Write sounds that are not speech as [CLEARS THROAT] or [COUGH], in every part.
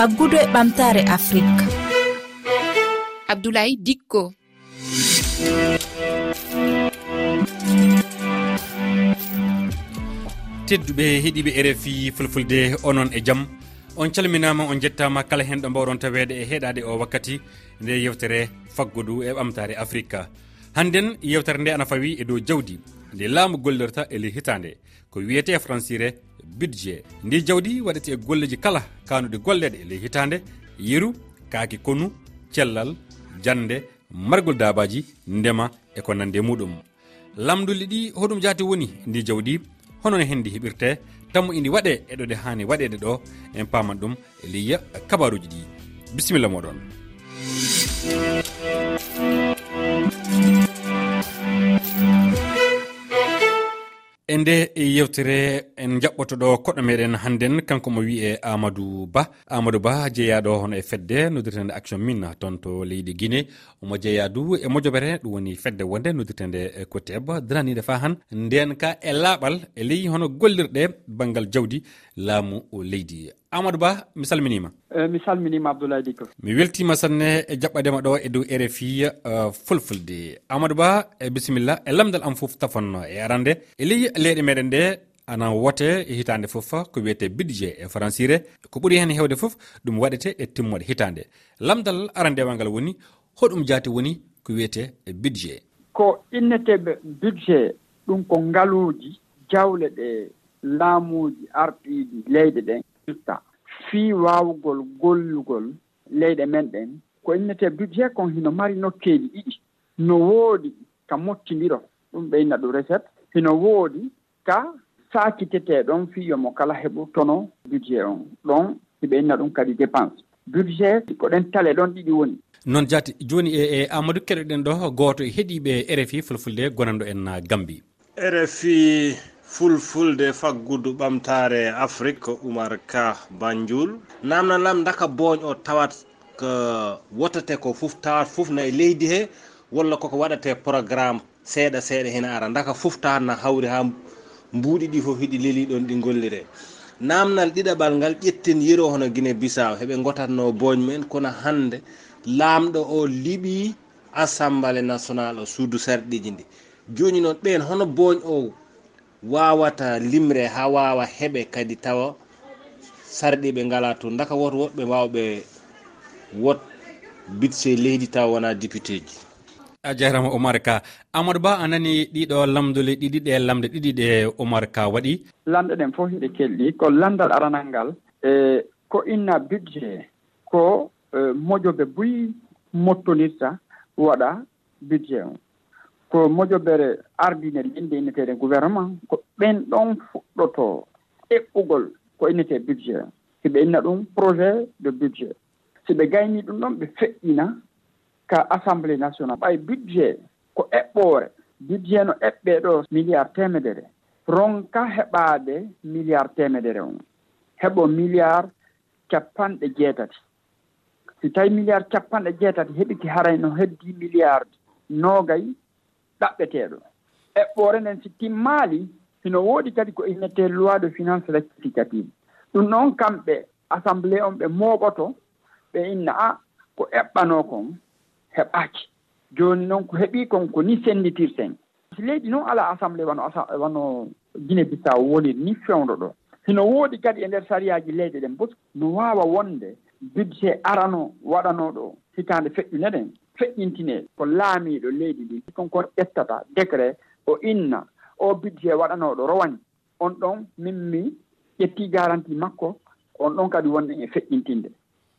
faggudu e ɓamtare afrique abdoulaye dikko. Tedduɓe heeɗiɓe rfi fulfulde onon e jaam on calminama on jettama kala hen ɗo mbawɗon tawede e heeɗade o wakkati nde yewtere faggudu e ɓamtare afrique hannden yewtere nde ana fawi e dow jawdi nde laamu gollirta e ley hitande ko wiyete francire budget ndi jawdi waɗete golleji kala kanuɗe golleɗe e ley hitande yeru kaaki konu cellal jande margol dabaji ndema e ko nande muɗum. Lamduli ɗi hoɗum jaati woni ndi jawdi honono henndi heɓirte tammo indi waɗe eɗo nde hani waɗede ɗo en paman ɗum e liya kabaruji ɗi. Bisimilla moɗon. e nde yewtere en jaɓɓotoɗo koɗɗo meɗen hannden kanko mo wiye amadou ba. Amadou ba jeeyaɗo hono e fedde nodirtede action min toon to leydi guiné omo jeeyadu e mojobere ɗum woni fedde wonde nodirtede ko teb fa han nden ka e laaɓal e ley hono gollirɗe banggal jawdi laamu leydi amadou ba mi salminima. Eh, mi salminima abdoulaye dikko. Mi weltima sanne e jaɓɓadema ɗo e dow rfi eh, fulfulde. Amadou ba e bisimilla e lamdal am foof tafanno e arande. E ley leyɗe meɗen nde ana wote e hitande foof ko wiyete budget e françire ko ɓuuri hen hewde foof ɗum waɗete e timmode hitande. Lamdal arandewal ngal woni hoɗum jaati woni ko wiyete budget ko inneteɓe budget ɗum ko ngaluuji jawle ɗe laamuuji arɗiiɗi leyɗe ɗen. fitta fii waawgol gollugol leyɗe men ɗen ko innetee budget kon hino mari nokkeeji ɗiɗi no woodi ka mottindiro. Ɗum ɓeyna ɗum recette hino woodi ka saakitete ɗon fiiyo mo kala heɓu tono budget on. Ɗon hiɓeyna ɗum kadi dépense. Budget ko ɗen tale ɗon ɗiɗi woni. Noon jaati jooni e, e amadou keɗoɗen ɗo goto e heeɗiɓe rfi fulfulde gonanɗo en gambi rfi fulfulde faggudu ɓamtare afrique ko oumar ka banjul. Namdallam daka booñ o tawat ko wotate ko fof tawat fofna e leydi he walla koko waɗate programme seeɗa seeɗa hena ara daka fof tawat na hawri ha mbuuɗi ɗi fof hiɗi leeli ɗon ɗi gollire namnal ɗiɗaɓal ngal ƴettin yero hono guine bisaw heɓe gotatno booñ mumen kono hande laamɗo o liɓi assemblé national o suudu sarɗiji ndi. Joni noon ɓen hono booñ o wawata limre ha wawa heɓe kadi tawa sarɗiɓe ngala to daka woto woɓɓe wawɓe wot bitse leydi taw wona député ji a jarama oumar ka amadou ba a nani ɗiɗo lamdole ɗiɗi ɗe lamde ɗiɗi ɗe oumar ka waɗi? Lamɗe ɗen fof hiɗe kelɗi ko landal aranal ngal e ko inna budget ko e, moƴoɓe buyi mottonirta waɗa budget o ko moƴobere ardine lende inneteɗe gouvernement ko ɓen ɗon fuɗɗoto eɓɓugol ko innete budget. Siɓe inna ɗum projet de budget. Siɓe gayni ɗum ɗon ɓe feƴƴina ka assemblé national ɓay budget ko eɓɓore. Budget no eɓɓe ɗo milliard temedere. Ronka heɓade milliard temedere on. Heɓo milliard capanɗe jeetati. Si tawi milliard capanɗe jeetati heɓiki haray no heddi milliard noogay ɗaɓɓeteeɗo. Eɓɓoore nden si timmaali hino woodi kadi ko innete loi de finance rectificative. Ɗum noon kamɓe assemblé on ɓe mooɓoto ɓe inna a ko eɓɓanoo kon heɓaaki. Jooni noon ko heɓii kon ko ni sennditirten. Si leydi noon alaa assemblé wano wano guine bissaw wonir ni fewndo ɗo. Hino woodi kadi e ndeer sariyaaji leyɗe ɗen bos no waawa wonde budget arano waɗanoo ɗo hitaande feƴƴune ɗen feƴƴintine. Ko laamiiɗo leydi ndi. Konkon ƴettata décret o inna o budget waɗanooɗo rowani on ɗon min mi ƴettii garanti makko on ɗon kadi wonɗen e feƴƴintinde.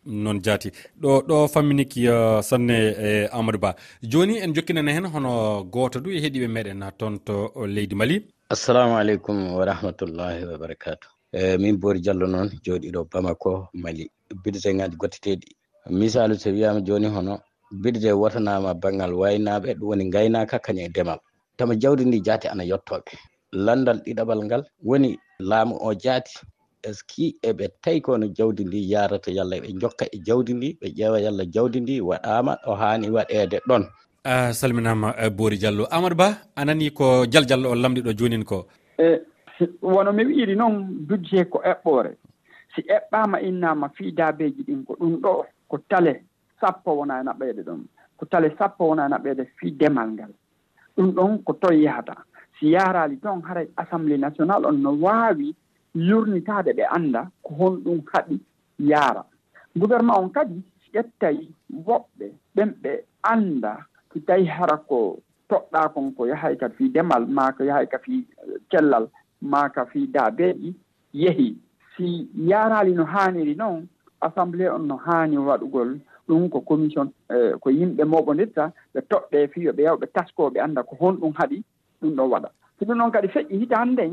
Noon jaati. Ɗo ɗo famminiki uh, sanne e amadou ba. Jooni en jokkinana heen hono gooto du e heeɗiɓe meɗen toon to leydi mali. Assalamu aleykum wa rahmatullahi wa barakatu e min boori diallo noon jooɗiɗo bamako mali. Budgetin ngaji gotteteɗi misalu so wiyama jooni hono biɗete wotanama banggal waynaɓe ɗum woni gaynaka kañum e ndemal. Tama jawdi ndi jaati ana yettoɓe landal ɗiɗaɓal ngal woni laamu o jaati. Est ce que eɓe tawi kono jawdi ndi yarata yallah ɓe jokka e jawdi ndi ɓe ƴeewa yallah jawdi ndi waɗama o hani waɗede ɗon. A salminama boori diallo. Amadou ba anani ko dial diallo o lamɗi ɗo jonin ko? E wono mi wiiri noon budget ko eɓɓore. Si eɓɓama innama fii daabeji ɗin ko ɗum ɗo ko tale. sappo wona e naɓɓeede ɗon ko tale sappo wona e naɓɓeede fii demal ngal. Ɗum ɗon ko toye yahata. Si yaaraali toon haray assemblé national on no waawi yurnitaade ɓe annda ko honɗum haɗi yaara. Gouvernement on kadi ƴettay woɓɓe ɓen ɓe annda so tawi hara ko toɗɗa kon ko yahay ka fii demal ma ko yahay ka fii eh, cellal ma ka fii daabeeɗi yehi. Si yaaraali no haaniri noon assemblé on no haani waɗugol ɗum ko commission eh, ko yimɓe moɓodirta ɓe toɓɓe fiyoɓe yawɓe tasko ɓe annda ko honɗum haɗi ɗum ɗon waɗa. So ɗum noon kadi feƴƴi hitaande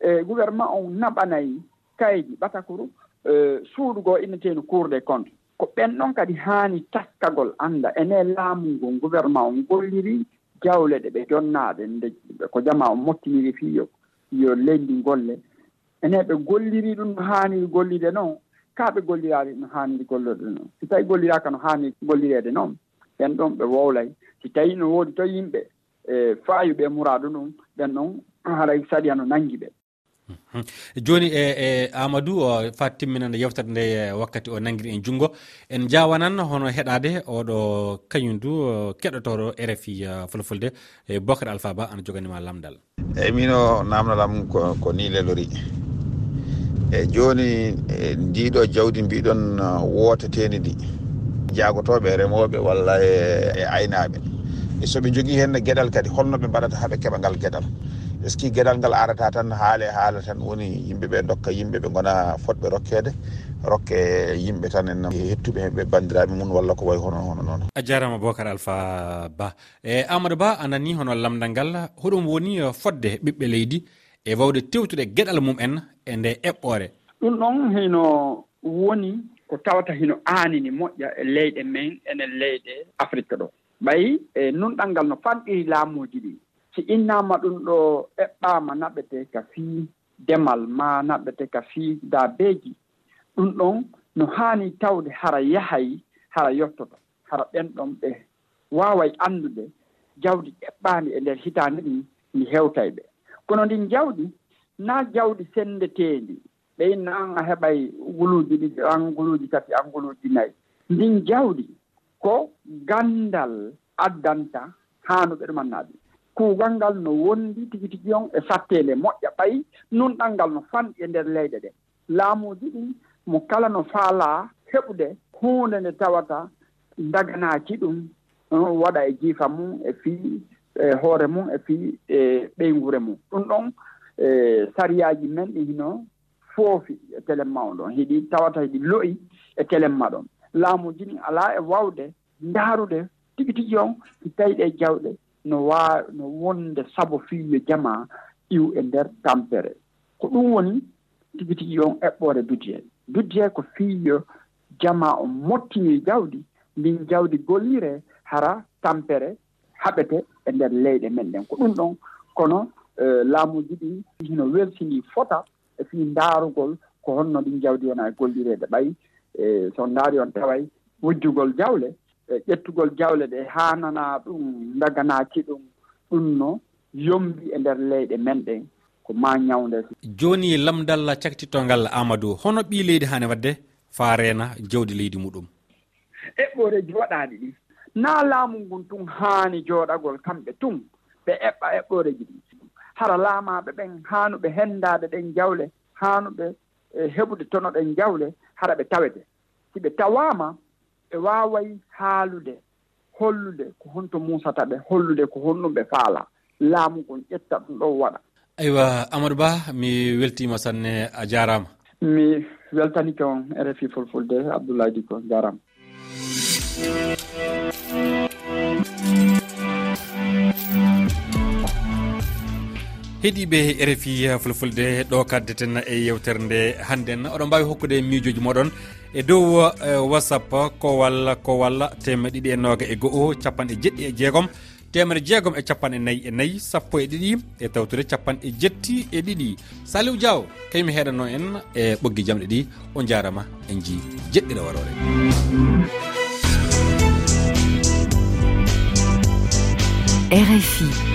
e gouvernement on naɓanayi kayiji ɓatakuru e suudu goo inneteenu cour des comptes. Ko ɓen ɗon kadi haani taskagol annda ene laamu ngon gouvernement on golliri jawle ɗe ɓe jonnaaɗe nde ko jama on mottiniri fiyo yo leydi golle ene ɓe golliri ɗum no haaniri gollide noon kaaɓe gollirani no hanni gollude noon si tawii golliraaka no hanni gollireede noon ɓen ɗon ɓe wowlay. Si tawii no woodi to yimɓe e faayuɓe muradu ɗum ɓen ɗon [CLEARS THROAT] haray saɗi ano nanngi ɓe. Uhm, joni e e amadou o fa timminande yewtere nde e, wakkati o nanguiri en junngo. En jawanan hono heɗade oɗo kañum du keɗotoɗo rfi e, fulfulde e, bocar alpha ba ana joganima lamdal. Eyyi mino namdalam ko ni lelori eyyi joni e ndiɗo jawdi mbiɗon wotatedi ndi jagotoɓe e remoɓe walla e aynaɓe e, e soɓe jogui hen gueɗal kadi holno ɓe mbaɗata haaɓe keeɓa ngal gueɗal est ce que gueɗal ngal arata tan haale haala tan woni yimɓeɓe dokka yimɓeɓe gona fotɓe rokkede rokke yimɓe tan en hettuɓe heɓe bandiraɓe mum walla ko way hono hono noon. A jarama bocar alpha ba. E amadou ba anani hono lamdal ngal hoɗum woni fodde ɓiɓɓe leydi e wawde tewtude gueɗal mum'en e nde eɓɓore. Ɗum ɗon hino woni ko tawata hino aanini moƴƴa e leyɗe men enen leyɗe afrique ɗo. Ɓayi e nunɗal ngal no fanɗiri laamuji ɗi si innama ɗum ɗo eɓɓama naɓete ka fii demal ma naɓete ka fii daabeeji. Ɗum ɗon no haani tawde hara yahay hara yottoto hara ɓenɗon ɓe waaway anndude jawdi eɓɓaandi e ndeer hitaande ɗi ndi heewtay ɓe. kono ndin jawɗi naa jawɗi senndeteendi ɓeyn an a heɓay guluuji ɗiɗi an guluuji tati an guluuji nayi. Ndin jawɗi ko ganndal addanta haano ɓeɗo mannaaɗi kuugal ngal no wondi tigi tigi on e fatteele moƴƴa ɓayi nunɗal ngal no fanɗi e ndeer leyɗe ɗe. Laamuuji ɗin mo kala no faalaa heɓude huunde nde tawata daganaaki ɗum eh, waɗa e jiifa mum e fii e hoore mum e fii e ɓeyngure mum. Ɗum ɗon e sariyaaji men ɗi hino foofi e telen ma on ɗon hiɗi tawata hiɗi lo'i e telen ma ɗon laamuji ɗin alaa e waawde ndaarude tigi tigi on si tawi ɗe jawɗe no waa no wonde sabu fiiyo jama iw e ndeer tampere. Ko ɗum woni tigi tigi on eɓɓoore budget budget ko fiiyo jama o mottini jawdi ndin jawdi gollire hara tampere haɓete e nder leyɗe men ɗen ko ɗum ɗon kono e, laamuji ɗi hino weltini fota e fii ndaarugol ko honno ɗin jawdi wona e gollireede ɓay. E, so ndaari on taway wujjugol jawle e ƴettugol jawle ɗe haanana ɗum daganaaki ɗum ɗum no yombi e nder leyɗe men ɗen ko ma ñawnde. Jooni lamdal caktittongal amadou hono ɓii leydi haane wadde? Faa reena jawdi leydi muɗum. Eɓɓoreji waɗaani ɗi. naa laamu ngun tun haani jooɗagol kamɓe tun ɓe eɓɓa eɓɓoore ji ɗi hara laamaaɓe ɓen haanuɓe henndaade ɗen jawle haanuɓe e, heɓude tono ɗen jawle hara ɓe tawete si ɓe tawaama ɓe waaway haalude hollude ko honto muusata ɓe hollude ko honɗum ɓe faala. Laamu ngun ƴetta ɗum ɗon waɗa. Aywa amadou ba mi weltima sanne a jarama mi weltanike on rfi fulfulde abdoulaye diko jarama heeɗiɓe rfi fulfulde ɗo kaddeten e yewtere nde hannden. Oɗon mbawi hokkude miijoji moɗon. E dow e, whatsapp kowal kowal temeɗe ɗiɗi e noga e goho capanɗe jeɗɗi e jeegom. Temere jeegom e capanɗe nayyi e nayyi sappo e ɗiɗi e tawtude capanɗe jetti e ɗiɗi. Saliw diaw kañum heɗanno en e ɓoggi jamɗe ɗi. O jarama en jii jeɗɗiɗo warore. RFI.